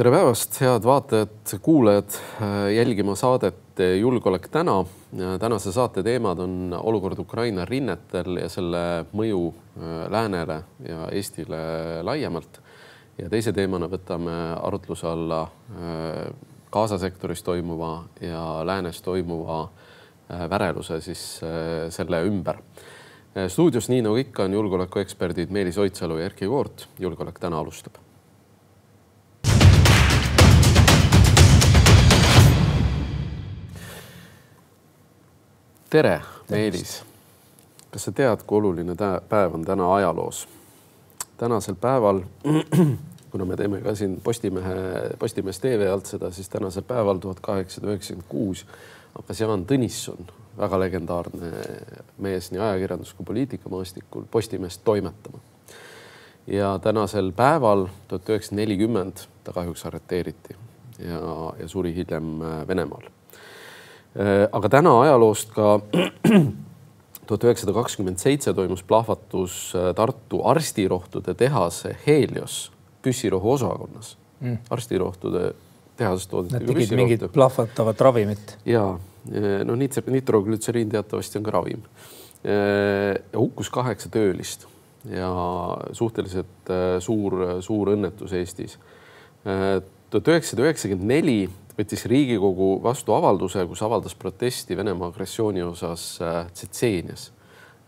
tere päevast, head vaatajad, kuulajad, jälgima saadet Julgeolek täna. tänase saate teemad on olukord Ukraina rinnetel ja selle mõju äh, läänele ja Eestile laiemalt. ja teise teemana võtame arutluse alla äh, Gaza sektoris toimuva ja läänes toimuva äh, väreluse siis selle ümber. stuudios, nii nagu ikka, on julgeolekueksperdid Meelis Oidsalu ja Erkki Koort. julgeolek täna alustab tere, Meelis. kas sa tead, kui oluline päev on täna ajaloos? tänasel päeval, kuna me teeme ka siin Postimehe, Postimees tv alt seda, siis tänasel päeval tuhat kaheksasada üheksakümmend kuus hakkas Jaan Tõnisson, väga legendaarne mees nii ajakirjandus kui poliitikamaastikul, Postimeest toimetama. ja tänasel päeval, tuhat üheksasada nelikümmend, ta kahjuks arreteeriti ja, ja suri hiljem Venemaal Äh, aga täna ajaloost ka tuhat üheksasada kakskümmend seitse toimus plahvatus äh, Tartu arstirohtude tehase Helios püssirohu osakonnas mm.. arstirohtude tehasest toodeti. Nad tegid mingit plahvatavat ravimit. ja äh, noh, nitroglütseriin teatavasti on ka ravim. hukkus kaheksa töölist ja suhteliselt suur, suur õnnetus Eestis. tuhat üheksasada üheksakümmend neli võttis Riigikogu vastu avalduse, kus avaldas protesti Venemaa agressiooni osas äh, Tsetseenias.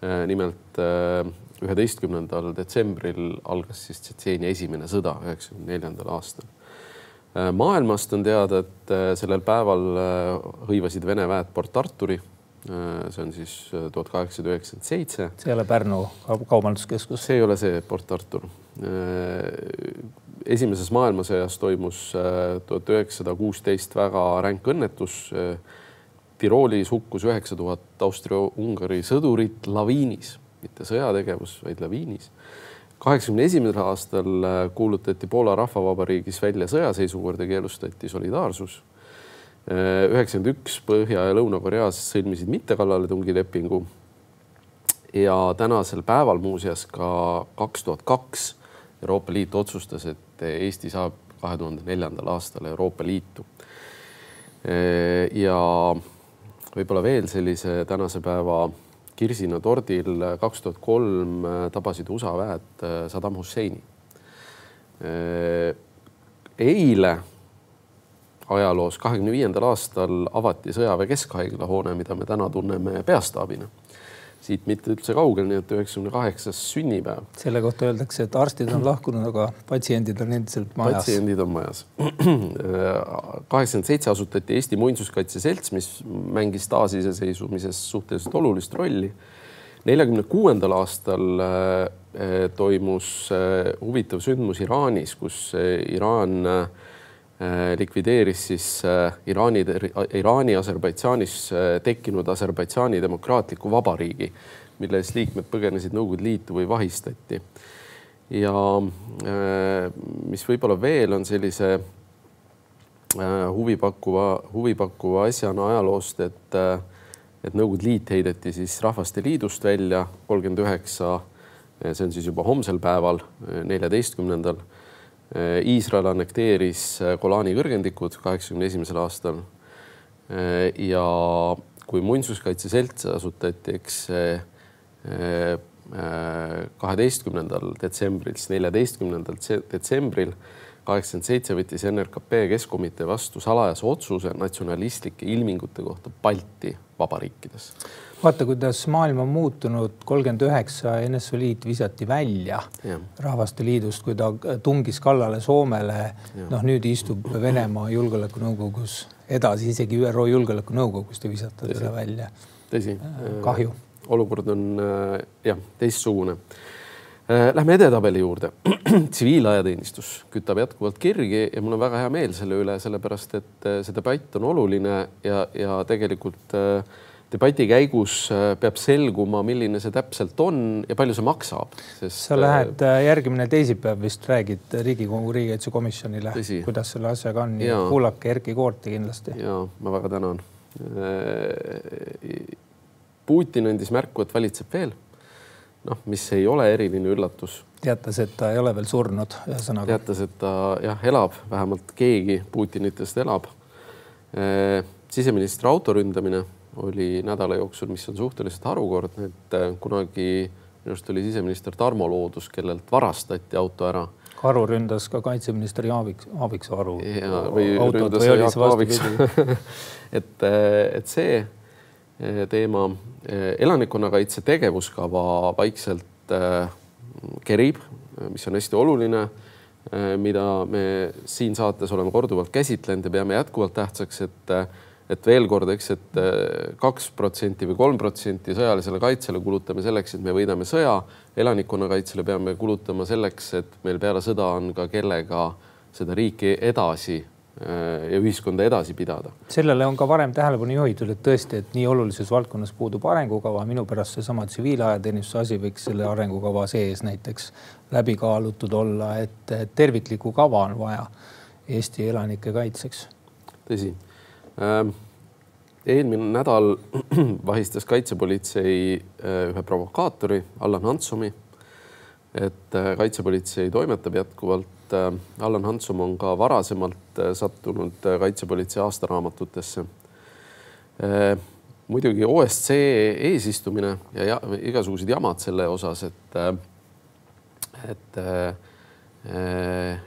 Äh, nimelt äh, üheteistkümnendal detsembril algas siis Tsetseenia esimene sõda üheksakümne neljandal aastal. maailmast on teada, et sellel päeval hõivasid Vene väed Port Arturi. see on siis tuhat kaheksasada üheksakümmend seitse. see ei ole Pärnu kaubanduskeskus? see ei ole see Port Artur esimeses maailmasõjas toimus äh, tuhat üheksasada kuusteist väga ränk õnnetus. Äh, Tiroolis hukkus üheksa tuhat Austria-Ungari sõdurit laviinis, mitte sõjategevus, vaid laviinis. kaheksakümne esimesel aastal äh, kuulutati Poola Rahvavabariigis välja sõjaseisukord ja keelustati solidaarsus. üheksakümmend üks Põhja- ja Lõuna-Koreas sõlmisid mittekallaletungilepingu. ja tänasel päeval muuseas ka kaks tuhat kaks Euroopa Liit otsustas, et Eesti saab kahe tuhande neljandal aastal Euroopa Liitu. ja võib-olla veel sellise tänase päeva kirsina tordil kaks tuhat kolm tabasid USA väed Saddam Husseini. eile ajaloos, kahekümne viiendal aastal avati sõjaväe keskhaigla hoone, mida me täna tunneme peastaabina siit mitte üldse kaugel, nii et üheksakümne kaheksas sünnipäev. selle kohta öeldakse, et arstid on lahkunud, aga patsiendid on endiselt majas. patsiendid on majas. kaheksakümmend seitse asutati Eesti Muinsuskaitse Selts, mis mängis taasiseseisvumises suhteliselt olulist rolli. neljakümne kuuendal aastal eh, toimus eh, huvitav sündmus Iraanis, kus eh, Iraan Äh, likvideeris siis äh, Iraani, Iraani Aserbaidžaanis äh, tekkinud Aserbaidžaani demokraatliku vabariigi, milles liikmed põgenesid Nõukogude Liitu või vahistati. ja mis võib-olla veel on sellise huvipakkuva, huvipakkuva asjana ajaloost, et, et Nõukogude Liit heideti siis Rahvaste Liidust välja kolmkümmend üheksa. see on siis juba homsel päeval, neljateistkümnendal Äh, Iisrael annekteeris äh, Golani kõrgendikud kaheksakümne esimesel aastal. Äh, ja kui muinsuskaitse selts asutati, eks kaheteistkümnendal detsembril, siis neljateistkümnendal detsembril kaheksakümmend seitse võttis NRKP Keskkomitee vastu salajase otsuse natsionalistlike ilmingute kohta Balti vabariikides vaata, kuidas maailm on muutunud, kolmkümmend üheksa NSV Liit visati välja ja. Rahvaste Liidust, kui ta tungis kallale Soomele. noh, nüüd istub Venemaa Julgeolekunõukogus edasi, isegi ÜRO Julgeolekunõukogust ei visata teda välja. tõsi. Kahju. olukord on äh, jah, teistsugune. Äh, lähme edetabeli juurde. tsiviilajateenistus kütab jätkuvalt kirgi ja mul on väga hea meel selle üle, sellepärast et see debatt on oluline ja, ja tegelikult äh, debati käigus äh, peab selguma, milline see täpselt on ja palju see maksab, sest. sa lähed äh, järgmine teisipäev vist räägid Riigikogu riigikaitsekomisjonile, kuidas selle asjaga on ja kuulake Erkki Koorti kindlasti. ja ma väga tänan. Äh, Putin andis märku, et valitseb veel. Noh, mis ei ole eriline üllatus. teatas, et ta ei ole veel surnud, ühesõnaga. teatas, et ta jah, elab, vähemalt keegi Putinitest elab. siseministri auto ründamine oli nädala jooksul, mis on suhteliselt harukordne, et kunagi minu arust oli siseminister Tarmo Loodus, kellelt varastati auto ära Karu ründas ka kaitseminister Jaavik, Aaviksoo või Jaak Aaviksoo et, et see teema, eh, elanikkonnakaitse tegevuskava vaikselt äh, kerib, mis on hästi oluline mida me siin saates oleme korduvalt käsitlenud ja peame jätkuvalt tähtsaks, et et veel kord, eks, et kaks protsenti või kolm protsenti sõjalisele kaitsele kulutame selleks, et me võidame sõja. Elanikkonnakaitsele peame kulutama selleks, et meil peale sõda on ka kellega seda riiki edasi ja ühiskonda edasi pidada. sellele on ka varem tähelepanu juhitud, et tõesti, et nii olulises valdkonnas puudub arengukava, minu pärast seesama tsiviilajateenistuse asi võiks selle arengukava sees näiteks läbi kaalutud olla, et terviklikku kava on vaja Eesti elanike kaitseks. tõsi ähm eelmine nädal vahistas kaitsepolitsei äh, ühe provokaatori, Allan Hantsumi. et äh, kaitsepolitsei toimetab jätkuvalt. Äh, Allan Hantsum on ka varasemalt sattunud kaitsepolitsei aastaraamatutesse. muidugi OSCE eesistumine ja, ja igasugused jamad selle osas, et, et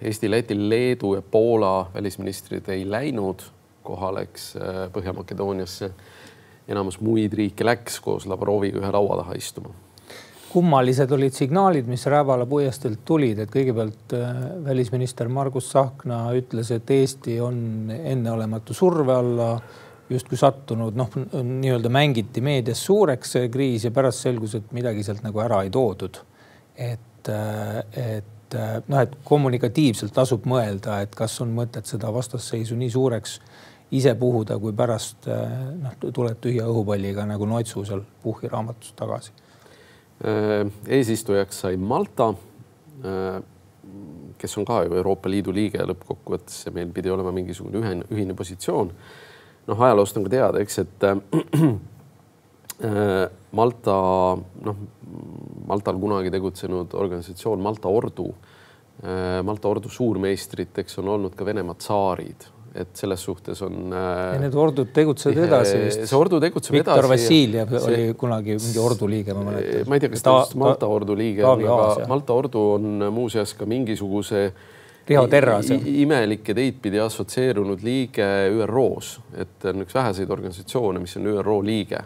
Eesti, Läti, Leedu ja Poola välisministrid ei läinud koha läks äh, Põhja-Makedooniasse. enamus muid riike läks koos Lavroviga ühe laua taha istuma. Kummalised olid signaalid, mis Rävala puiesteelt tulid, et kõigepealt äh, välisminister Margus Tsahkna ütles, et Eesti on enneolematu surve alla justkui sattunud, noh, nii-öelda mängiti meedias suureks see kriis ja pärast selgus, et midagi sealt nagu ära ei toodud. et, äh, et noh, et kommunikatiivselt tasub mõelda, et kas on mõtet seda vastasseisu nii suureks ise puhuda, kui pärast noh, tuleb tühja õhupalliga nagu Noitsu seal Puhhi raamatus tagasi. Äh, eesistujaks sai Malta, äh, kes on ka ju Euroopa Liidu liige lõppkokkuvõttes ja meil pidi olema mingisugune ühine, ühine positsioon. noh, ajaloost on ka teada, eks, et äh, Malta, noh, Maltal kunagi tegutsenud organisatsioon Malta Ordu, Malta Ordu suurmeistriteks on olnud ka Venemaa tsaarid et selles suhtes on. ja need ordud tegutsevad edasi vist. see ordu tegutseb Viktor edasi. Viktor Vassiljev see... oli kunagi mingi ordu liige, ma mäletan. ma ei tea, kas ta just Malta ordu liige on, aga Malta ordu on muuseas ka mingisuguse Riho Terras. imelik ja teistpidi assotsieerunud liige ÜRO-s, et on üks väheseid organisatsioone, mis on ÜRO liige.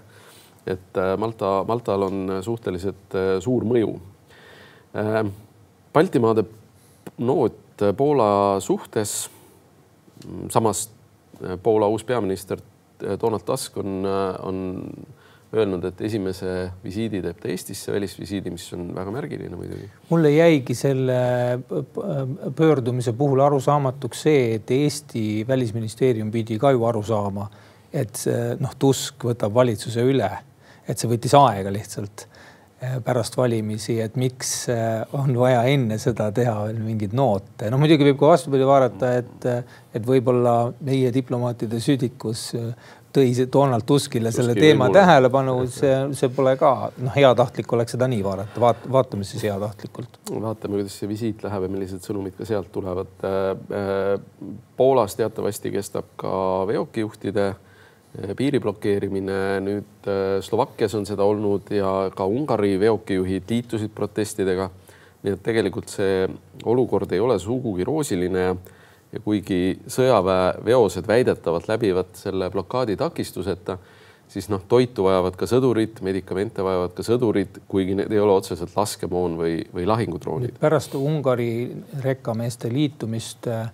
et äh, Malta, Maltal on suhteliselt äh, suur mõju. Äh, Baltimaade noot Poola suhtes samas äh, Poola uus peaminister äh, Donald Tusk on, äh, on öelnud, et esimese visiidi teeb ta Eestisse, välisvisiidi, mis on väga märgiline muidugi. mulle jäigi selle pöördumise puhul arusaamatuks see, et Eesti välisministeerium pidi ka ju aru saama, et noh, Tusk võtab valitsuse üle, et see võttis aega lihtsalt pärast valimisi, et miks eh, on vaja enne seda teha veel mingeid noote. no muidugi võib ka vastupidi vaadata, et, et võib-olla meie diplomaatide südikus eh, tõi Donald Tuskile selle Tuski teema tähelepanu, see, see pole ka noh, heatahtlik oleks seda nii vaadata, vaat-, vaatame siis heatahtlikult. vaatame, kuidas see visiit läheb ja millised sõnumid ka sealt tulevad. Poolas teatavasti kestab ka veokijuhtide Eh, piiri blokeerimine, nüüd eh, Slovakkias on seda olnud ja ka Ungari veokijuhid liitusid protestidega. nii et tegelikult see olukord ei ole sugugi roosiline ja kuigi sõjaväeveosed väidetavalt läbivad selle blokaadi takistuseta, siis noh, toitu vajavad ka sõdurid, medikamente vajavad ka sõdurid, kuigi need ei ole otseselt laskemoon või, või lahingudroonid. pärast Ungari rekkameeste liitumist äh,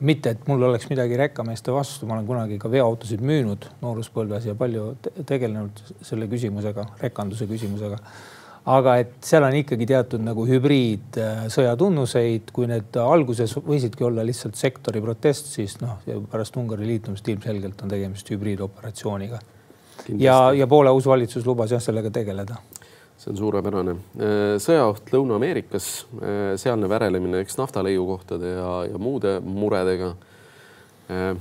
mitte, et mul oleks midagi rekkameeste vastu, ma olen kunagi ka veoautosid müünud nooruspõlves ja palju tegelenud selle küsimusega, rekanduse küsimusega. aga et seal on ikkagi teatud nagu hübriidsõja äh, tunnuseid, kui need alguses võisidki olla lihtsalt sektori protest, siis noh, pärast Ungari liitumist ilmselgelt on tegemist hübriidoperatsiooniga. ja, ja Poola uus valitsus lubas jah sellega tegeleda see on suurepärane. Äh, sõjaoht Lõuna-Ameerikas, äh, sealne värelemine eks naftaleiukohtade ja, ja muude muredega. Äh,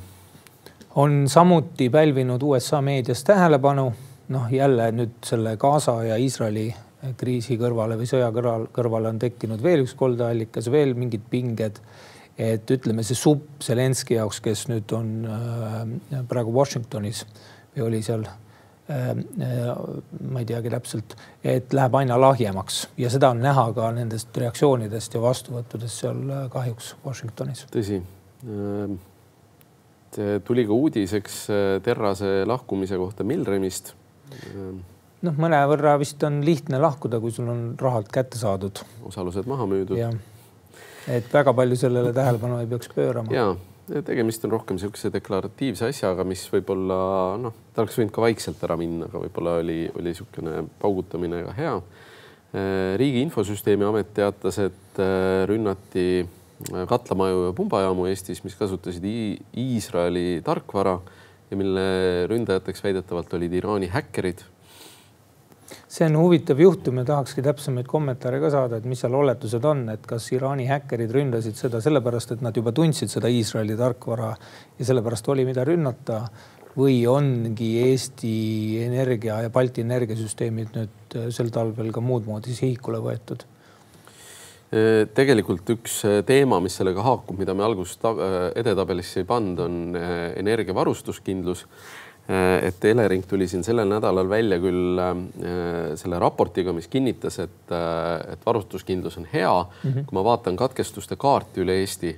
on samuti pälvinud USA meedias tähelepanu, noh jälle nüüd selle Gaza ja Iisraeli kriisi kõrvale või sõja kõrval, kõrvale on tekkinud veel üks koldeallikas, veel mingid pinged. et ütleme, see supp Zelenski jaoks, kes nüüd on praegu Washingtonis või oli seal ma ei teagi täpselt, et läheb aina lahjemaks ja seda on näha ka nendest reaktsioonidest ja vastuvõttudest seal äh, kahjuks Washingtonis. tõsi. Ähm, tuli ka uudis, eks Terrase lahkumise kohta Milremist ähm, noh, mõnevõrra vist on lihtne lahkuda, kui sul on rahalt kätte saadud. osalused maha müüdud. et väga palju sellele tähelepanu ei peaks pöörama. ja tegemist on rohkem niisuguse deklaratiivse asjaga, mis võib-olla noh, ta oleks võinud ka vaikselt ära minna, aga võib-olla oli, oli niisugune paugutamine ka hea. Äh, riigi Infosüsteemi Amet teatas, et äh, rünnati äh, katlamaju ja pumbajaamu Eestis, mis kasutasid Iisraeli tarkvara ja mille ründajateks väidetavalt olid Iraani häkkerid see on huvitav juhtum ja tahakski täpsemaid kommentaare ka saada, et mis seal oletused on, et kas Iraani häkkerid ründasid seda sellepärast, et nad juba tundsid seda Iisraeli tarkvara ja sellepärast oli, mida rünnata või ongi Eesti Energia ja Balti energiasüsteemid nüüd äh, sel talvel ka muud moodi sihikule võetud? Äh, tegelikult üks äh, teema, mis sellega haakub, mida me alguses edetabelisse ei pannud, on energiavarustuskindlus et Elering tuli siin sellel nädalal välja küll äh, selle raportiga, mis kinnitas, et, äh, et varustuskindlus on hea mm. -hmm. kui ma vaatan katkestuste kaarti üle Eesti,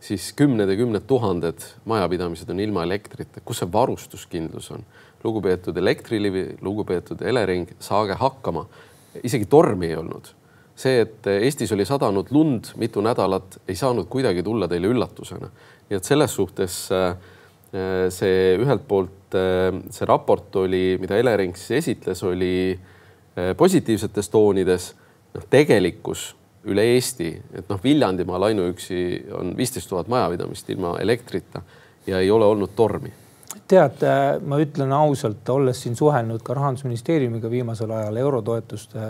siis kümned ja kümned tuhanded majapidamised on ilma elektrita. kus see varustuskindlus on? lugupeetud Elektrilivi, lugupeetud Elering, saage hakkama. isegi tormi ei olnud. see, et Eestis oli sadanud lund mitu nädalat, ei saanud kuidagi tulla teile üllatusena. nii et selles suhtes äh, Äh, see ühelt poolt äh, see raport oli, mida Elering siis esitles, oli äh, positiivsetes toonides. noh, tegelikkus üle Eesti, et noh, Viljandimaal ainuüksi on viisteist tuhat majapidamist ilma elektrita ja ei ole olnud tormi tead, ma ütlen ausalt, olles siin suhelnud ka rahandusministeeriumiga viimasel ajal eurotoetuste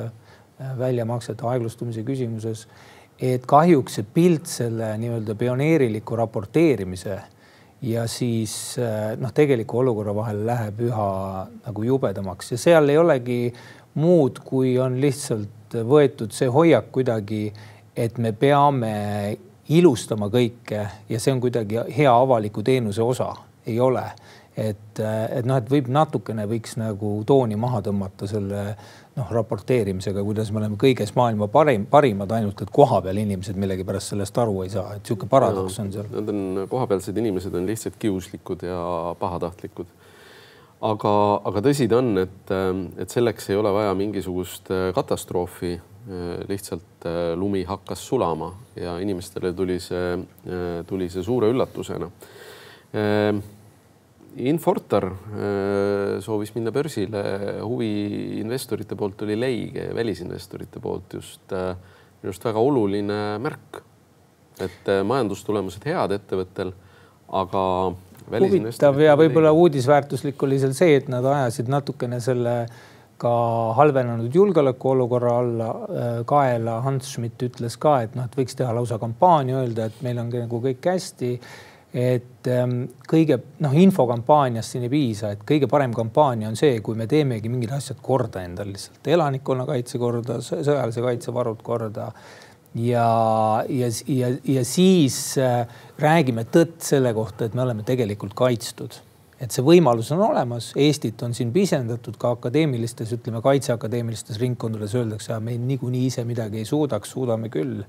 väljamaksete aeglustumise küsimuses, et kahjuks see pilt selle nii-öelda pioneeriliku raporteerimise ja siis eh, noh, tegeliku olukorra vahel läheb üha nagu jubedamaks ja seal ei olegi muud, kui on lihtsalt võetud see hoiak kuidagi, et me peame ilustama kõike ja see on kuidagi hea avaliku teenuse osa, ei ole. et, et noh, et võib natukene võiks nagu tooni maha tõmmata selle noh, raporteerimisega, kuidas me oleme kõiges maailma parim, parimad, ainult et kohapeal inimesed millegipärast sellest aru ei saa, et niisugune paradoks on seal. Nad on, kohapealsed inimesed on lihtsalt kiuslikud ja pahatahtlikud. aga, aga tõsi ta on, et, et selleks ei ole vaja mingisugust äh, katastroofi. Äh, lihtsalt äh, lumi hakkas sulama ja inimestele tuli see, tuli see suure üllatusena Infortar äh, soovis minna börsile, huvi investorite poolt oli leige, välisinvestorite poolt just, äh, minu arust väga oluline märk. et äh, majandustulemused head ettevõttel, aga huvitav ja võib-olla uudisväärtuslik oli seal see, et nad ajasid natukene selle ka halvenenud julgeolekuolukorra alla kaela. Hans Schmidt ütles ka, et noh, et võiks teha lausa kampaania, öelda, et meil on nagu kõik hästi et ähm, kõige noh, infokampaaniast siin ei piisa, et kõige parem kampaania on see, kui me teemegi mingid asjad korda endal lihtsalt, elanikkonnakaitse korda, sõjalise kaitse varud korda. ja, ja, ja, ja siis äh, räägime tõtt selle kohta, et me oleme tegelikult kaitstud et see võimalus on olemas, Eestit on siin pisendatud ka akadeemilistes, ütleme kaitseakadeemilistes ringkondades öeldakse, me niikuinii ise midagi ei suudaks, suudame küll.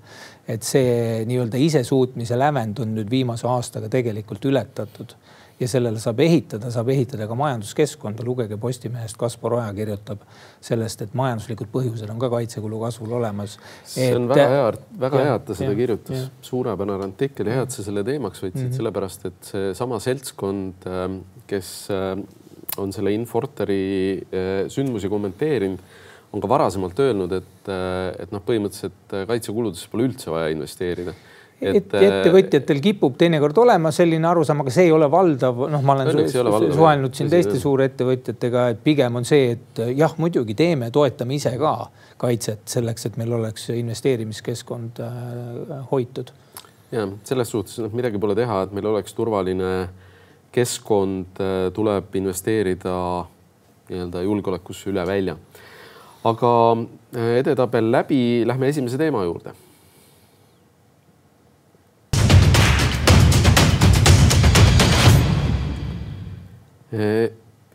et see nii-öelda isesuutmise lävend on nüüd viimase aastaga tegelikult ületatud ja sellele saab ehitada, saab ehitada ka majanduskeskkonda. lugege Postimehest, Kaspar Oja kirjutab sellest, et majanduslikud põhjused on ka kaitsekulu kasvul olemas. see on et... väga hea, väga hea, et ta seda ja, kirjutas. suurepärane artikkel ja hea, et sa selle teemaks võtsid mm, -hmm. sellepärast et seesama seltskond, ähm, kes äh, on selle Infortari äh, sündmusi kommenteerinud, on ka varasemalt öelnud, et, äh, et noh, põhimõtteliselt kaitsekuludesse pole üldse vaja investeerida. Et, et ettevõtjatel kipub teinekord olema selline arusaam, aga see ei ole valdav, noh, ma olen su suhelnud siin teiste suurettevõtjatega, et pigem on see, et jah, muidugi teeme, toetame ise ka kaitset selleks, et meil oleks investeerimiskeskkond äh, hoitud. ja selles suhtes noh, midagi pole teha, et meil oleks turvaline keskkond, äh, tuleb investeerida nii-öelda julgeolekusse üle välja aga edetabel läbi, lähme esimese teema juurde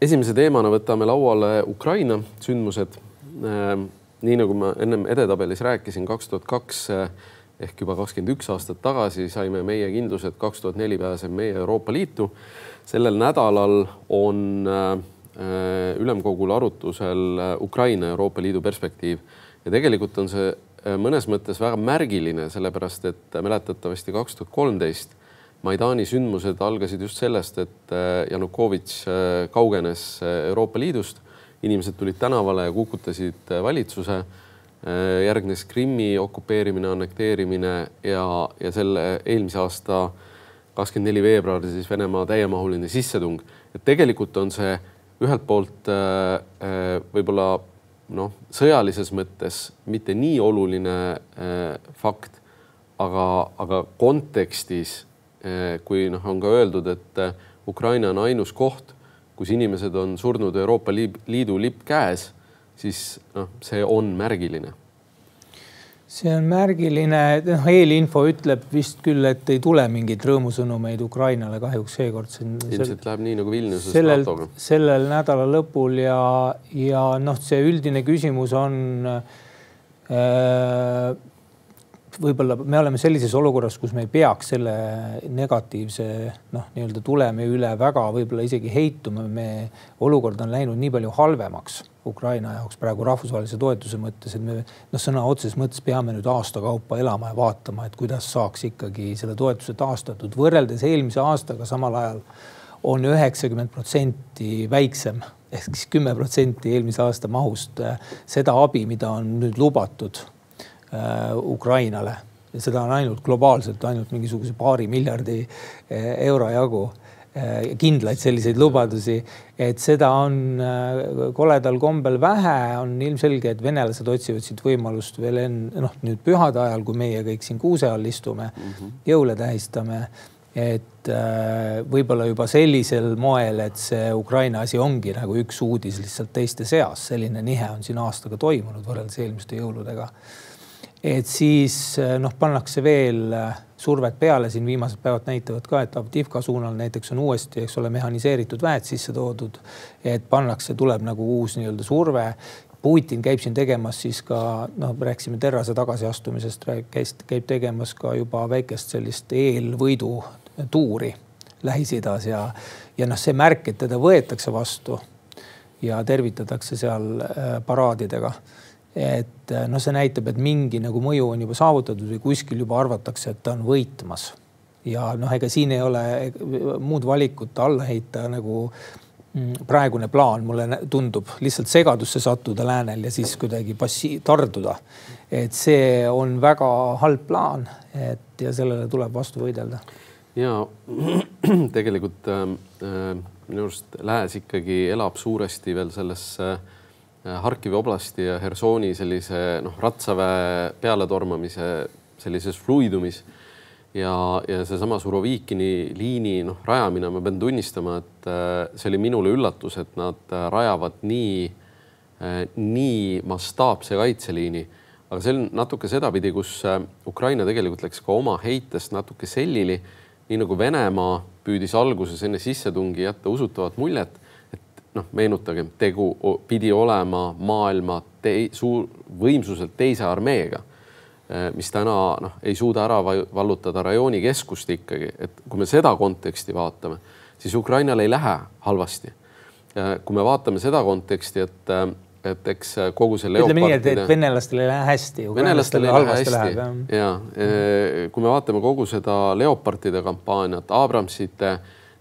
esimese teemana võtame lauale Ukraina sündmused. nii nagu ma ennem edetabelis rääkisin, kaks tuhat kaks ehk juba kakskümmend üks aastat tagasi saime meie kindluse, et kaks tuhat neli pääseb meie Euroopa Liitu. Sellel nädalal on ülemkogul arutusel Ukraina Euroopa Liidu perspektiiv ja tegelikult on see mõnes mõttes väga märgiline, sellepärast et mäletatavasti kaks tuhat kolmteist Maidani sündmused algasid just sellest, et äh, Janukovitš äh, kaugenes äh, Euroopa Liidust, inimesed tulid tänavale ja kukutasid valitsuse. järgnes Krimmi okupeerimine, annekteerimine ja, ja selle eelmise aasta kakskümmend neli veebruar siis Venemaa täiemahuline sissetung. et tegelikult on see ühelt poolt võib-olla noh, sõjalises mõttes mitte nii oluline fakt, aga, aga kontekstis kui noh, on ka öeldud, et Ukraina on ainus koht, kus inimesed on surnud Euroopa Liidu lipp käes, siis noh, see on märgiline see on märgiline, noh, eelinfo ütleb vist küll, et ei tule mingeid rõõmusõnumeid Ukrainale kahjuks seekord. ilmselt läheb nii nagu Vilniuses sellel, sellel nädala lõpul ja, ja noh, see üldine küsimus on äh, võib-olla me oleme sellises olukorras, kus me ei peaks selle negatiivse noh, nii-öelda tulemi üle väga võib-olla isegi heituma. me, olukord on läinud nii palju halvemaks Ukraina jaoks praegu rahvusvahelise toetuse mõttes, et me noh, sõna otseses mõttes peame nüüd aasta kaupa elama ja vaatama, et kuidas saaks ikkagi selle toetuse taastatud võrreldes eelmise aastaga samal ajal on üheksakümmend protsenti väiksem ehk siis kümme protsenti eelmise aasta mahust seda abi, mida on nüüd lubatud Ukrainale ja seda on ainult globaalselt ainult mingisuguse paari miljardi äh, euro jagu äh, kindlaid selliseid lubadusi, et seda on koledal kombel vähe, on ilmselge, et venelased otsivad siit võimalust veel enne noh, nüüd pühade ajal, kui meie kõik siin kuuse all istume mm, -hmm. jõule tähistame. et võib-olla juba sellisel moel, et see Ukraina asi ongi nagu üks uudis lihtsalt teiste seas, selline nihe on siin aastaga toimunud võrreldes eelmiste jõuludega et siis eh, noh, pannakse veel eh, survet peale, siin viimased päevad näitavad ka, et Avdivka suunal näiteks on uuesti, eks ole, mehhaniseeritud väed sisse toodud. et pannakse, tuleb nagu uus nii-öelda surve. Putin käib siin tegemas siis ka noh, rääkisime Terrase tagasiastumisest, käis, käib tegemas ka juba väikest sellist eelvõidu tuuri Lähis-Idas ja, ja noh, see märk, et teda võetakse vastu ja tervitatakse seal eh, paraadidega et noh, see näitab, et mingi nagu mõju on juba saavutatud või kuskil juba arvatakse, et ta on võitmas. ja noh, ega siin ei ole muud valikut alla heita nagu mm, praegune plaan, mulle tundub lihtsalt segadusse sattuda läänel ja siis kuidagi passi-, tarduda. et see on väga halb plaan, et ja sellele tuleb vastu võidelda. ja tegelikult äh, äh minu arust Lääs ikkagi elab suuresti veel selles Äh, Harkivi oblasti ja Hersoni sellise noh, ratsaväe pealetormamise sellises fluidumis ja, ja seesama Surovikini liini noh, rajamine, ma pean tunnistama, et äh, see oli minule üllatus, et nad äh, rajavad nii, nii mastaapse kaitseliini. aga see on natuke sedapidi, kus Ukraina tegelikult läks ka oma heitest natuke sellili, nii nagu Venemaa püüdis alguses enne sissetungi jätta usutavat muljet noh, meenutagem, tegu pidi olema maailma tei, suur võimsuselt teise armeega, eh, mis täna noh, ei suuda ära vallutada rajooni keskust ikkagi, et kui me seda konteksti vaatame, siis Ukrainal ei lähe halvasti. kui me vaatame seda konteksti, et et eks kogu see ütleme nii, et, et venelastel ei lähe hästi. venelastel ei lähe hästi ja eh, kui me vaatame kogu seda Leopardide kampaaniat, Abramsite,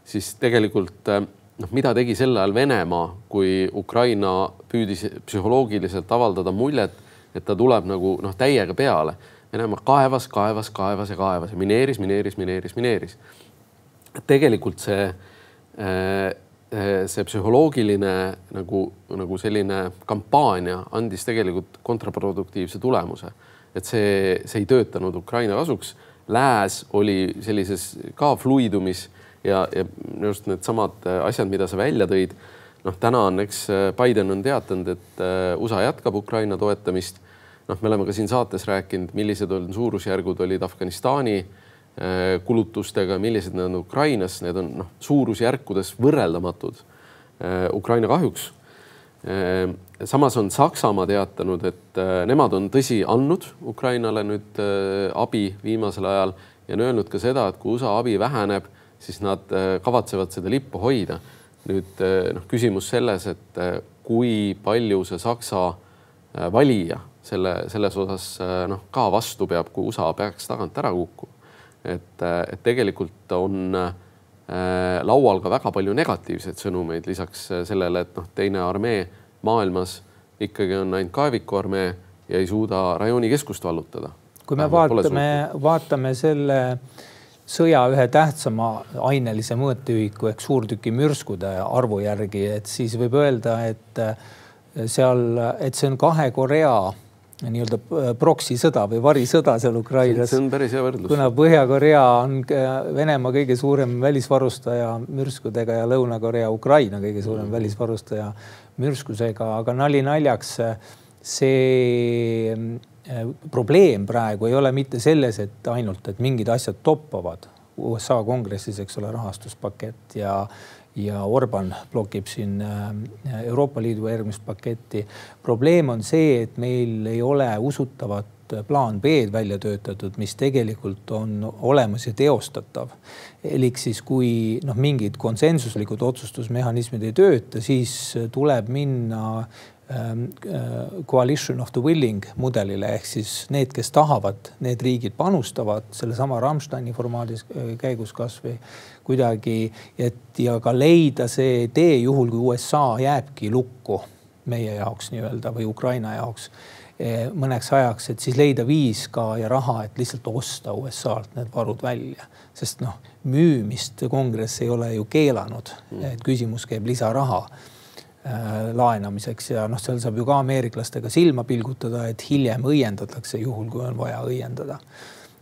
siis tegelikult eh, noh, mida tegi sel ajal Venemaa, kui Ukraina püüdis psühholoogiliselt avaldada muljet, et ta tuleb nagu noh, täiega peale. Venemaa kaevas, kaevas, kaevas ja kaevas ja mineeris, mineeris, mineeris, mineeris. tegelikult see, äh, äh, see psühholoogiline nagu, nagu selline kampaania andis tegelikult kontraproduktiivse tulemuse, et see, see ei töötanud Ukraina kasuks. Lääs oli sellises ka fluidumis ja, ja minu arust needsamad äh, asjad, mida sa välja tõid, noh, täna on, eks Biden on teatanud, et USA jätkab Ukraina toetamist. noh, me oleme ka siin saates rääkinud, millised on suurusjärgud olid Afganistani kulutustega, millised need on Ukrainas, need on noh, suurusjärkudes võrreldamatud Ukraina kahjuks. Samas on Saksamaa teatanud, et äh, nemad on tõsi andnud Ukrainale nüüd äh, abi viimasel ajal ja on öelnud ka seda, et kui USA abi väheneb, siis nad äh, kavatsevad seda lippu hoida. nüüd noh, küsimus selles, et kui palju see Saksa valija selle, selles osas noh, ka vastu peab, kui USA peaks tagant ära kukkuma. et, et tegelikult on äh, Äh, laual ka väga palju negatiivseid sõnumeid, lisaks äh, sellele, et noh, teine armee maailmas ikkagi on ainult kaevikuarmee ja ei suuda rajoonikeskust vallutada. kui me vaatame, vaatame selle sõja ühe tähtsama ainelise mõõteühiku ehk suurtükimürskude arvu järgi, et siis võib öelda, et äh, seal, et see on kahe Korea nii-öelda äh, proksisõda või varisõda seal Ukrainas. see on päris hea võrdlus. kuna Põhja-Korea on Venemaa kõige suurem välisvarustaja mürskudega ja Lõuna-Korea Ukraina kõige suurem mm. välisvarustaja mürskusega, aga nali naljaks, see probleem praegu ei ole mitte selles, et ainult, et mingid asjad toppavad USA kongressis, eks ole, rahastuspakett ja ja Orban blokib siin äh, Euroopa Liidu järgmist paketti. probleem on see, et meil ei ole usutavat plaan B-d välja töötatud, mis tegelikult on olemas ja teostatav. elik siis, kui noh, mingid konsensuslikud otsustusmehhanismid ei tööta, siis tuleb minna äh, coalition of the willing mudelile ehk siis need, kes tahavad, need riigid panustavad sellesama Rammsteini formaadis äh, käigus kasvõi kuidagi, et ja ka leida see tee juhul, kui USA jääbki lukku meie jaoks nii-öelda või Ukraina jaoks äh, mõneks ajaks, et siis leida viis ka ja raha, et lihtsalt osta USA-lt need varud välja, sest noh, müümist kongress ei ole ju keelanud, et küsimus käib lisaraha. Äh, laenamiseks ja noh, seal saab ju ka ameeriklastega silma pilgutada, et hiljem õiendatakse, juhul kui on vaja õiendada.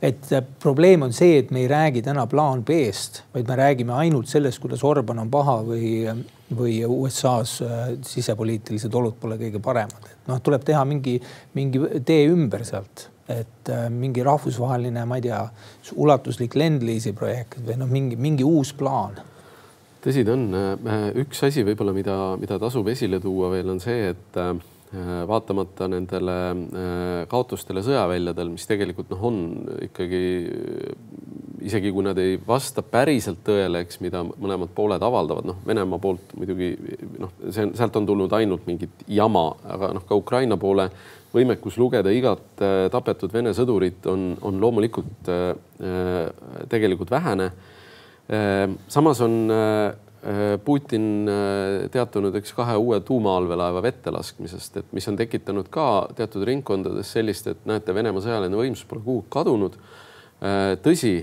et äh, probleem on see, et me ei räägi täna plaan B-st, vaid me räägime ainult sellest, kuidas Orban on paha või, või USA-s äh, sisepoliitilised olud pole kõige paremad. et noh, tuleb teha mingi, mingi tee ümber sealt et mingi rahvusvaheline, ma ei tea, ulatuslik lend-lease'i projekt või noh, mingi, mingi uus plaan tõsi ta on. Äh, üks asi võib-olla, mida, mida tasub esile tuua veel on see, et äh, vaatamata nendele äh, kaotustele sõjaväljadel, mis tegelikult noh, on ikkagi isegi kui nad ei vasta päriselt tõele, eks, mida mõlemad pooled avaldavad, noh, Venemaa poolt muidugi noh, see sealt on tulnud ainult mingit jama, aga noh, ka Ukraina poole võimekus lugeda igat tapetud Vene sõdurit on, on loomulikult tegelikult vähene samas on äh, äh, Putin äh, teatanud üks kahe uue tuumaallveelaeva vette laskmisest, et mis on tekitanud ka teatud ringkondades sellist, et näete, Venemaa sõjaline võimsus pole kuhugi kadunud. tõsi,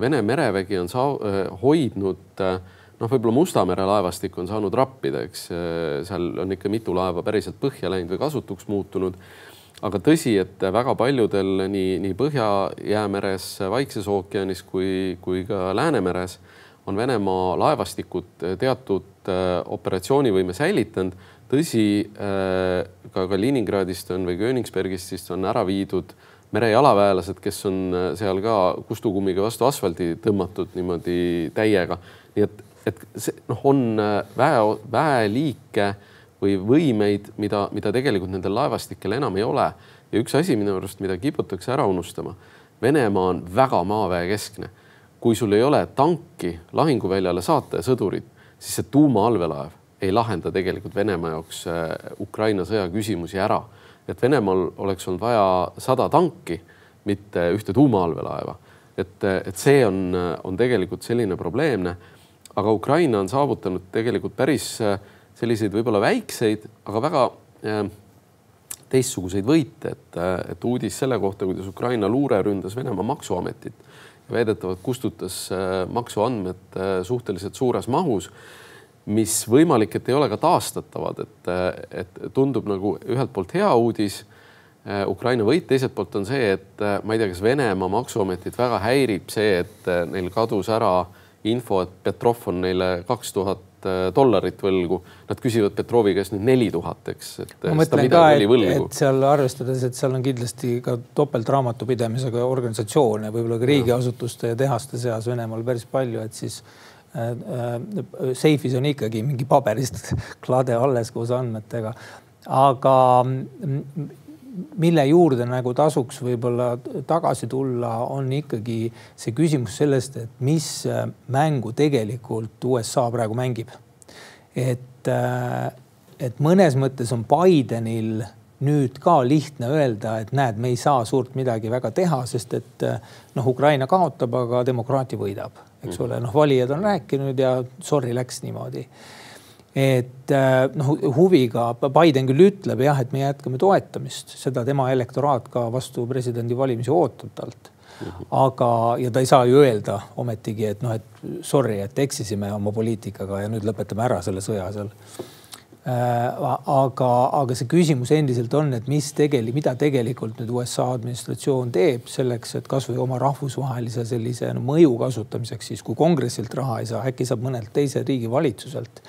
Vene merevägi on saa-, hoidnud noh, võib-olla Musta mere laevastik on saanud rappida, eks seal on ikka mitu laeva päriselt põhja läinud või kasutuks muutunud aga tõsi, et väga paljudel nii, nii Põhja-Jäämeres, Vaikses ookeanis kui, kui ka Läänemeres on Venemaa laevastikud teatud äh, operatsioonivõime säilitanud. tõsi, äh, ka Kaliningradist on või Königsbergist siis on ära viidud merejalaväelased, kes on äh, seal ka kustukummiga vastu asfaldi tõmmatud niimoodi täiega. nii et, et see noh, on väe, väeliike või võimeid, mida, mida tegelikult nendel laevastikel enam ei ole. ja üks asi minu arust, mida kiputakse ära unustama. Venemaa on väga maaväekeskne. Kui sul ei ole tanki lahinguväljale saata ja sõdurit, siis see tuumaallveelaev ei lahenda tegelikult Venemaa jaoks äh, Ukraina sõja küsimusi ära. et Venemaal oleks olnud vaja sada tanki, mitte ühte tuumaallveelaeva. et, et see on, on tegelikult selline probleemne. aga Ukraina on saavutanud tegelikult päris äh, selliseid võib-olla väikseid, aga väga äh, teistsuguseid võite, et, et uudis selle kohta, kuidas Ukraina luure ründas Venemaa maksuametit väidetavalt kustutas äh, maksuandmed suhteliselt suures mahus, mis võimalik, et ei ole ka taastatavad, et, et tundub nagu ühelt poolt hea uudis Ukraina võit, teiselt poolt on see, et ma ei tea, kas Venemaa maksuametit väga häirib see, et neil kadus ära info, et Petrov on neile kaks tuhat dollarit võlgu. Nad küsivad Petrovi käest nüüd neli tuhat, eks. ma mõtlen ka, et, et seal arvestades, et seal on kindlasti ka topeltraamatupidamisega organisatsioone, võib-olla ka riigiasutuste ja tehaste seas Venemaal päris palju, et siis äh, äh, seifis on ikkagi mingi paberist klade alles koos andmetega. aga mille juurde nagu tasuks võib-olla tagasi tulla, on ikkagi see küsimus sellest, et mis äh, mängu tegelikult USA praegu mängib. et, äh, et mõnes mõttes on Bidenil nüüd ka lihtne öelda, et näed, me ei saa suurt midagi väga teha, sest et äh, noh, Ukraina kaotab, aga demokraatia võidab, eks ole, noh, valijad on rääkinud ja sorry, läks niimoodi et äh, noh, huviga Biden küll ütleb jah, et me jätkame toetamist, seda tema elektoraat ka vastu presidendivalimisi ootab talt. aga, ja ta ei saa ju öelda ometigi, et noh, et sorry, et eksisime oma poliitikaga ja nüüd lõpetame ära selle sõja seal aga, aga see küsimus endiselt on, et mis tegelikult, mida tegelikult nüüd USA administratsioon teeb selleks, et kasvõi oma rahvusvahelise sellise no, mõju kasutamiseks, siis kui kongressilt raha ei saa, äkki saab mõnelt teise riigi valitsuselt.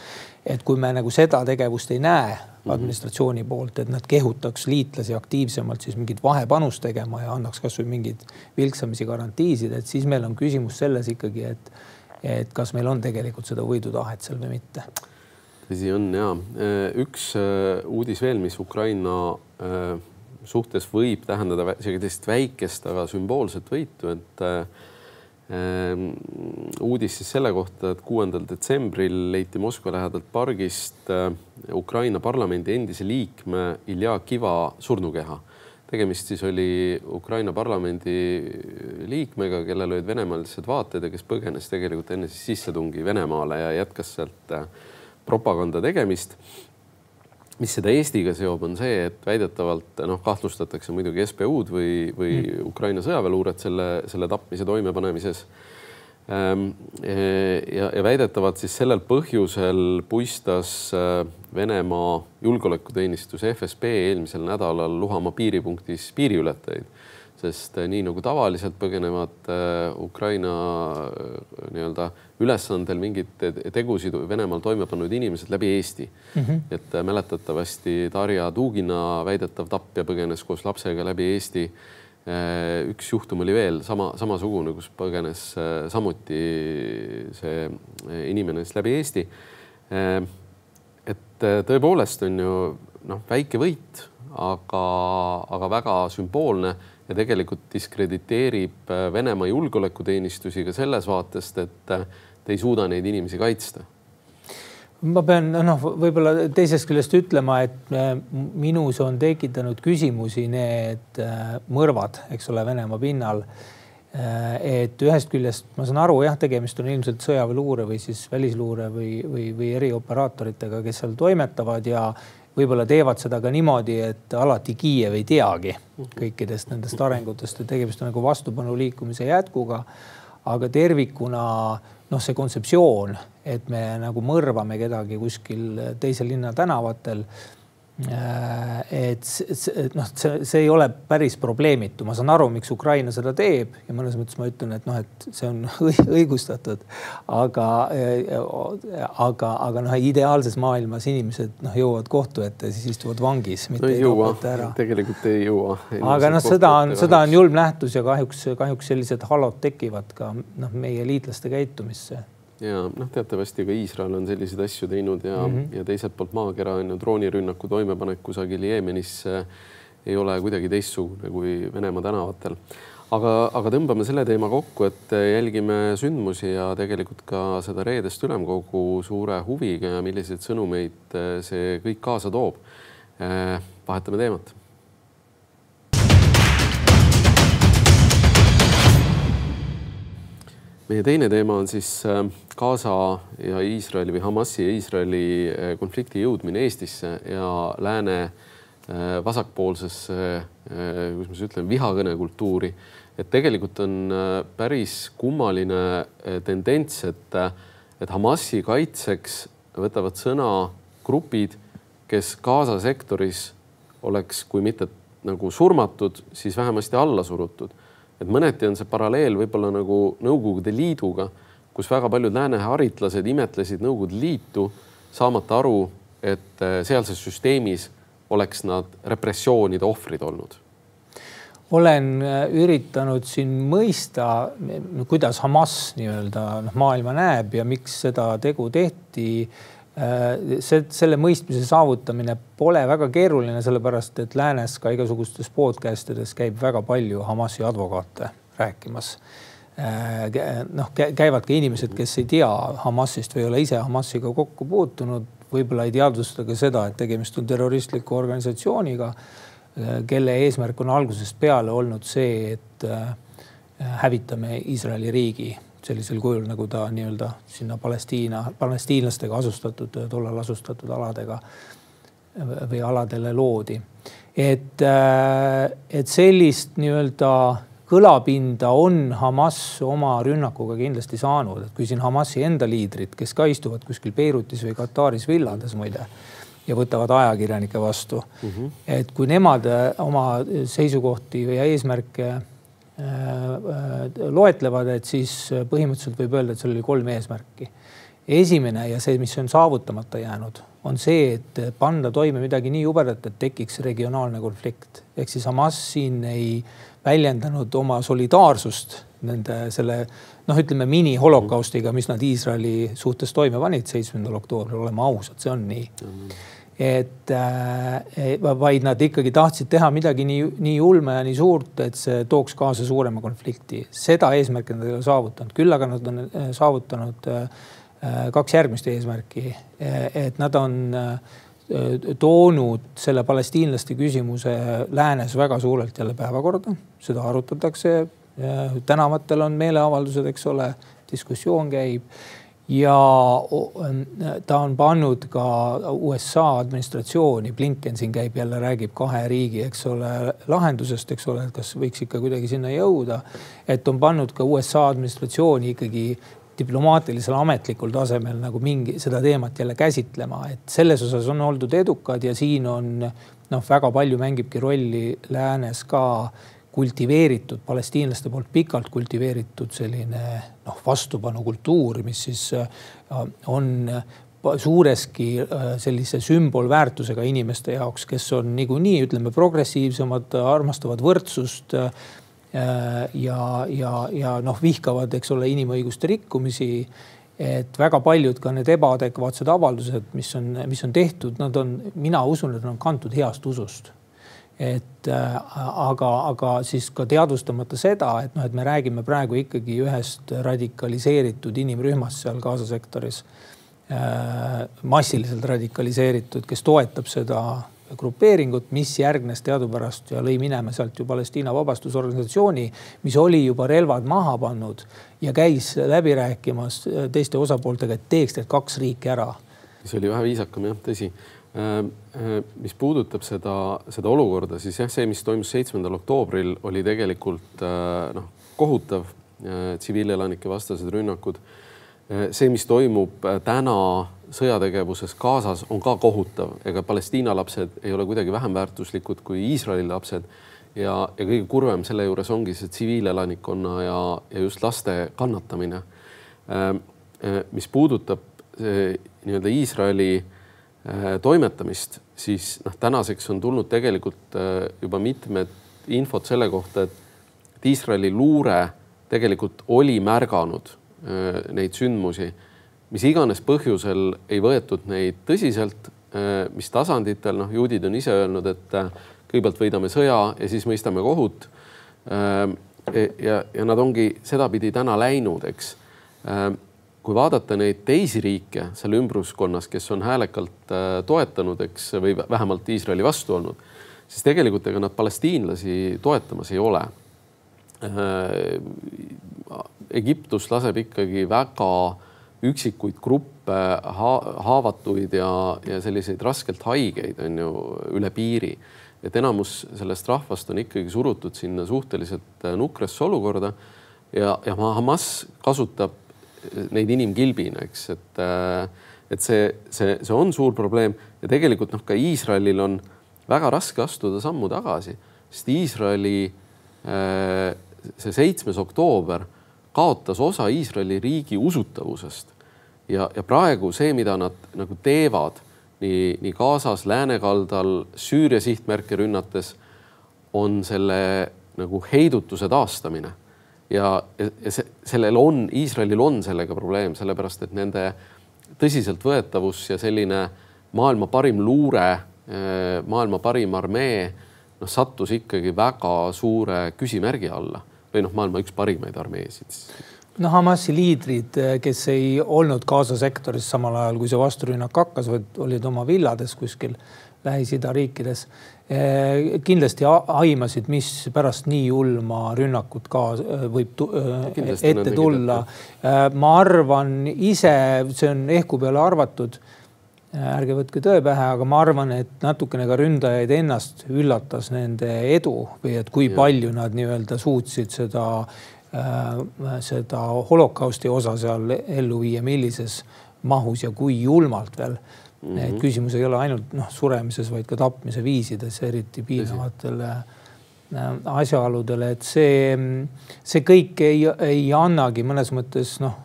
et kui me nagu seda tegevust ei näe mhm. administratsiooni poolt, et nad kehutaks liitlasi aktiivsemalt siis mingit vahepanust tegema ja annaks kasvõi mingeid vilksamisi garantiisid, et siis meil on küsimus selles ikkagi, et, et kas meil on tegelikult seda võidutahet seal või mitte tõsi on ja äh, üks äh, uudis veel, mis Ukraina äh, suhtes võib tähendada sellist väikest, aga sümboolset võitu, et ähm, uudis siis selle kohta, et kuuendal detsembril leiti Moskva lähedalt pargist Ukraina parlamendi endise liikme Ilja Kiva surnukeha. tegemist siis oli Ukraina parlamendi liikmega, kellel olid venemaalised vaated ja kes põgenes tegelikult enne siis sissetungi Venemaale ja jätkas sealt propaganda tegemist. mis seda Eestiga seob, on see, et väidetavalt noh, kahtlustatakse muidugi SBU-d või, või mm. Ukraina sõjaväeluuret selle, selle tapmise toimepanemises ehm, ja, ja väidetavalt siis sellel põhjusel puistas äh, Venemaa julgeolekuteenistus FSB eelmisel nädalal Luhamaa piiripunktis piiriületajaid sest eh, nii nagu tavaliselt põgenevad eh, Ukraina eh, nii-öelda ülesandel mingeid tegusid Venemaal toime pannud inimesed läbi Eesti mm. -hmm. et mäletatavasti Darja Dugina väidetav tapja põgenes koos lapsega läbi Eesti. üks juhtum oli veel sama, samasugune, kus põgenes samuti see inimene siis läbi Eesti. et tõepoolest on ju noh, väike võit, aga, aga väga sümboolne ja tegelikult diskrediteerib äh, Venemaa julgeolekuteenistusi ka selles vaatest, et äh, te ei suuda neid inimesi kaitsta ma pean noh, võib-olla teisest küljest ütlema, et äh, minus on tekitanud küsimusi need mõrvad, eks ole, Venemaa pinnal. et ühest küljest ma saan aru, jah, tegemist on ilmselt sõjaväeluure või siis välisluure või, või, või erioperaatoritega, kes seal toimetavad ja võib-olla teevad seda ka niimoodi, et alati Kiiev ei teagi kõikidest nendest arengutest ja tegemist on nagu vastupanuliikumise jätkuga. aga tervikuna noh, see kontseptsioon, et me nagu mõrvame kedagi kuskil teise linna tänavatel et noh, see, see ei ole päris probleemitu, ma saan aru, miks Ukraina seda teeb ja mõnes mõttes ma ütlen, et noh, et see on õigustatud. aga, äh, aga, aga noh, ideaalses maailmas inimesed noh, jõuavad kohtu ette, siis istuvad vangis. no ei jõua, tegelikult ei jõua. aga noh, seda on, seda on julm nähtus ja kahjuks, kahjuks sellised halod tekivad ka noh, meie liitlaste käitumisse ja noh, teatavasti ka Iisrael on selliseid asju teinud ja mm, -hmm. ja teiselt poolt maakera on ju droonirünnaku toimepanek kusagil Jeemenis ei ole kuidagi teistsugune kui Venemaa tänavatel. aga, aga tõmbame selle teema kokku, et jälgime sündmusi ja tegelikult ka seda reedest ülemkogu suure huviga ja milliseid sõnumeid see kõik kaasa toob. vahetame teemat meie teine teema on siis äh, Gaza ja Iisraeli või Hamasi ja Iisraeli äh, konflikti jõudmine Eestisse ja lääne äh, vasakpoolsesse, kuidas ma siis ütlen, vihakõnekultuuri. et tegelikult on päris kummaline tendents, et, et Hamasi kaitseks võtavad sõna grupid, kes Gaza sektoris oleks, kui mitte nagu surmatud, siis vähemasti alla surutud et mõneti on see paralleel võib-olla nagu Nõukogude Liiduga, kus väga paljud lääne haritlased imetlesid Nõukogude Liitu, saamata aru, et sealses süsteemis oleks nad repressioonide ohvrid olnud. Olen üritanud siin mõista, kuidas Hamas nii-öelda noh, maailma näeb ja miks seda tegu tehti see, selle mõistmise saavutamine pole väga keeruline, sellepärast et läänes ka igasugustes podcast ides käib väga palju Hamasi advokaate rääkimas. Äh, noh, käivad ka inimesed, kes ei tea Hamasist või ei ole ise Hamasiga kokku puutunud, võib-olla ei teadvusta ka seda, et tegemist on terroristliku organisatsiooniga, äh, kelle eesmärk on algusest peale olnud see, et hävitame Iisraeli riigi sellisel kujul, nagu ta nii-öelda sinna Palestiina, palestiinlastega asustatud, tollal asustatud aladega või aladele loodi. et, äh, et sellist nii-öelda kõlapinda on Hamas oma rünnakuga kindlasti saanud, et kui siin Hamasi enda liidrid, kes ka istuvad kuskil Beirutis või Kataris villades muide ja võtavad ajakirjanikke vastu mm. -hmm. et kui nemad oma seisukohti või eesmärke loetlevad, et siis äh, põhimõtteliselt võib öelda, et seal oli kolm eesmärki. esimene ja see, mis on saavutamata jäänud, on see, et panna toime midagi nii jubedat, et tekiks regionaalne konflikt. ehk siis Hamas siin ei väljendanud oma solidaarsust nende selle noh, ütleme mini-holokaustiga, mis nad Iisraeli suhtes toime panid seitsmendal oktoobril, oleme ausad, see on nii mm. -hmm et äh, vaid nad ikkagi tahtsid teha midagi nii, nii ulme ja nii suurt, et see tooks kaasa suurema konflikti. seda eesmärki nad ei ole saavutanud, küll aga nad on äh, saavutanud äh, kaks järgmist eesmärki. et nad on toonud selle palestiinlaste küsimuse läänes väga suurelt jälle päevakorda, seda arutatakse. tänavatel on meeleavaldused, eks ole, diskussioon käib ja ta on pannud ka USA administratsiooni, Blinken siin käib jälle, räägib kahe riigi, eks ole, lahendusest, eks ole, et kas võiks ikka kuidagi sinna jõuda. et on pannud ka USA administratsiooni ikkagi diplomaatilisel ametlikul tasemel nagu mingi seda teemat jälle käsitlema, et selles osas on oldud edukad ja siin on noh, väga palju mängibki rolli läänes ka kultiveeritud, palestiinlaste poolt pikalt kultiveeritud selline noh, vastupanukultuur, mis siis äh, on suureski äh, sellise sümbolväärtusega inimeste jaoks, kes on niikuinii ütleme progressiivsemad, armastavad võrdsust äh, ja, ja, ja noh, vihkavad, eks ole, inimõiguste rikkumisi et väga paljud ka need ebaadekvaatsed avaldused, mis on, mis on tehtud, nad on, mina usun, et nad on kantud heast usust et äh, aga, aga siis ka teadvustamata seda, et noh, et me räägime praegu ikkagi ühest radikaliseeritud inimrühmast seal Gaza sektoris äh,. massiliselt radikaliseeritud, kes toetab seda grupeeringut, mis järgnes teadupärast ja lõi minema sealt ju Palestiina Vabastusorganisatsiooni, mis oli juba relvad maha pannud ja käis läbi rääkimas teiste osapooltega, et teeks need kaks riiki ära. see oli vähe viisakam jah, tõsi mis puudutab seda, seda olukorda, siis jah, see, mis toimus seitsmendal oktoobril, oli tegelikult äh, noh, kohutav tsiviilelanike vastased rünnakud. see, mis toimub täna sõjategevuses Gazas, on ka kohutav, ega Palestiina lapsed ei ole kuidagi vähem väärtuslikud kui Iisraeli lapsed. ja, ja kõige kurvem selle juures ongi see tsiviilelanikkonna ja, ja just laste kannatamine. mis puudutab nii-öelda Iisraeli Äh, toimetamist, siis noh, tänaseks on tulnud tegelikult äh, juba mitmed infot selle kohta, et Iisraeli luure tegelikult oli märganud äh, neid sündmusi, mis iganes põhjusel ei võetud neid tõsiselt, mis tasanditel, noh, juudid on ise öelnud, et kõigepealt võidame sõja ja siis mõistame kohut. ja, ja nad ongi sedapidi täna läinud, eks kui vaadata neid teisi riike seal ümbruskonnas, kes on häälekalt äh, toetanud, eks, või vähemalt Iisraeli vastu olnud, siis tegelikult ega nad palestiinlasi toetamas ei ole. Äh, Egiptus laseb ikkagi väga üksikuid gruppe ha, haavatuid ja, ja selliseid raskelt haigeid on ju üle piiri. et enamus sellest rahvast on ikkagi surutud sinna suhteliselt äh, nukrasse olukorda ja, ja Hamas kasutab neid inimkilbina, eks, et, äh, et see, see, see on suur probleem. Ja tegelikult noh, ka Iisraelil on väga raske astuda sammu tagasi, sest Iisraeli äh, see seitsmes oktoober kaotas osa Iisraeli riigi usutavusest. Ja, ja praegu see, mida nad nagu teevad nii, nii Gazas, läänekaldal, Süüria sihtmärke rünnates, on selle nagu heidutuse taastamine ja, ja see, sellel on, Iisraelil on sellega probleem, sellepärast et nende tõsiseltvõetavus ja selline maailma parim luure, eh, maailma parim armee, noh, sattus ikkagi väga suure küsimärgi alla. Või noh, maailma üks parimaid armeesid no Hamasi liidrid, kes ei olnud Gaza sektoris samal ajal, kui see vasturünnak hakkas, vaid olid oma villades kuskil Lähis-Ida riikides Eh, kindlasti aimasid, mis pärast nii julma rünnakut ka eh, võib kindlasti ette tulla. Eh, ma arvan ise, see on ehku peale arvatud. ärge võtke tõe pähe, aga ma arvan, et natukene ka ründajaid ennast üllatas nende edu või et kui ja. palju nad nii-öelda suutsid seda, seda holokausti osa seal ellu viia, millises mahus ja kui julmalt veel Mm -hmm. et küsimus ei ole ainult noh, suremises, vaid ka tapmise viisides, eriti piinavatele äh, asjaoludele, et see, see kõik ei, ei annagi mõnes mõttes noh,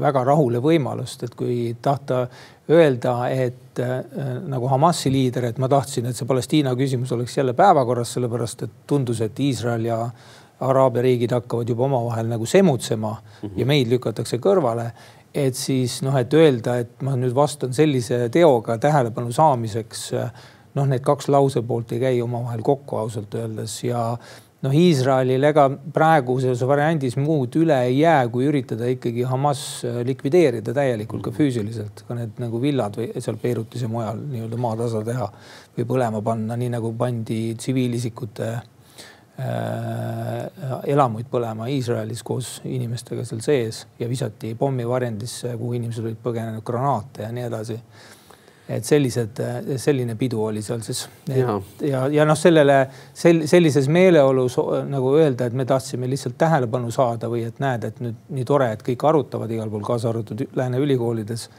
väga rahule võimalust, et kui tahta öelda, et äh, nagu Hamasi liider, et ma tahtsin, et see Palestiina küsimus oleks jälle päevakorras, sellepärast et tundus, et Iisrael ja Araabia riigid hakkavad juba omavahel nagu semutsema mm -hmm. ja meid lükatakse kõrvale et siis noh, et öelda, et ma nüüd vastan sellise teoga tähelepanu saamiseks. noh, need kaks lausepoolt ei käi omavahel kokku ausalt öeldes ja noh, Iisraelil ega praeguses variandis muud üle ei jää, kui üritada ikkagi Hamas likvideerida täielikult ka füüsiliselt, ka need nagu villad või seal Beirutis ja mujal nii-öelda maatasa teha või põlema panna, nii nagu pandi tsiviilisikute elamuid põlema Iisraelis koos inimestega seal sees ja visati pommivarjendisse, kuhu inimesed olid põgenenud granaate ja nii edasi. et sellised, selline pidu oli seal siis. ja, ja, ja noh, sellele sel, sellises meeleolus nagu öelda, et me tahtsime lihtsalt tähelepanu saada või et näed, et nüüd nii tore, et kõik arutavad igal pool, kaasa arvatud lääne ülikoolides,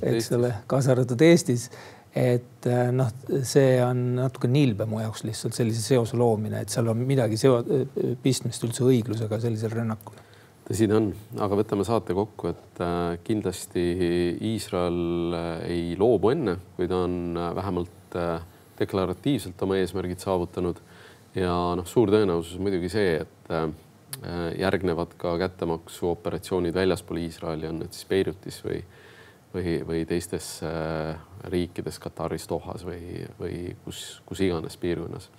eks ole, kaasa arvatud Eestis et äh, noh, see on natuke nilbe mu jaoks lihtsalt sellise seose loomine, et seal on midagi seo-, pistmist üldse õiglusega sellisel rünnakul. tõsi ta on, aga võtame saate kokku, et äh, kindlasti Iisrael äh, ei loobu enne, kui ta on vähemalt deklaratiivselt oma eesmärgid saavutanud. ja noh, suur tõenäosus muidugi see, et järgnevad ka kättemaksuoperatsioonid väljaspool Iisraeli, on need siis Beirutis või või, või teistes riikides, Kataris, Dohas või, või kus, kus iganes piirkonnas.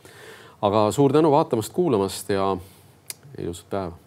aga suur tänu vaatamast, kuulamast ja ilusat päeva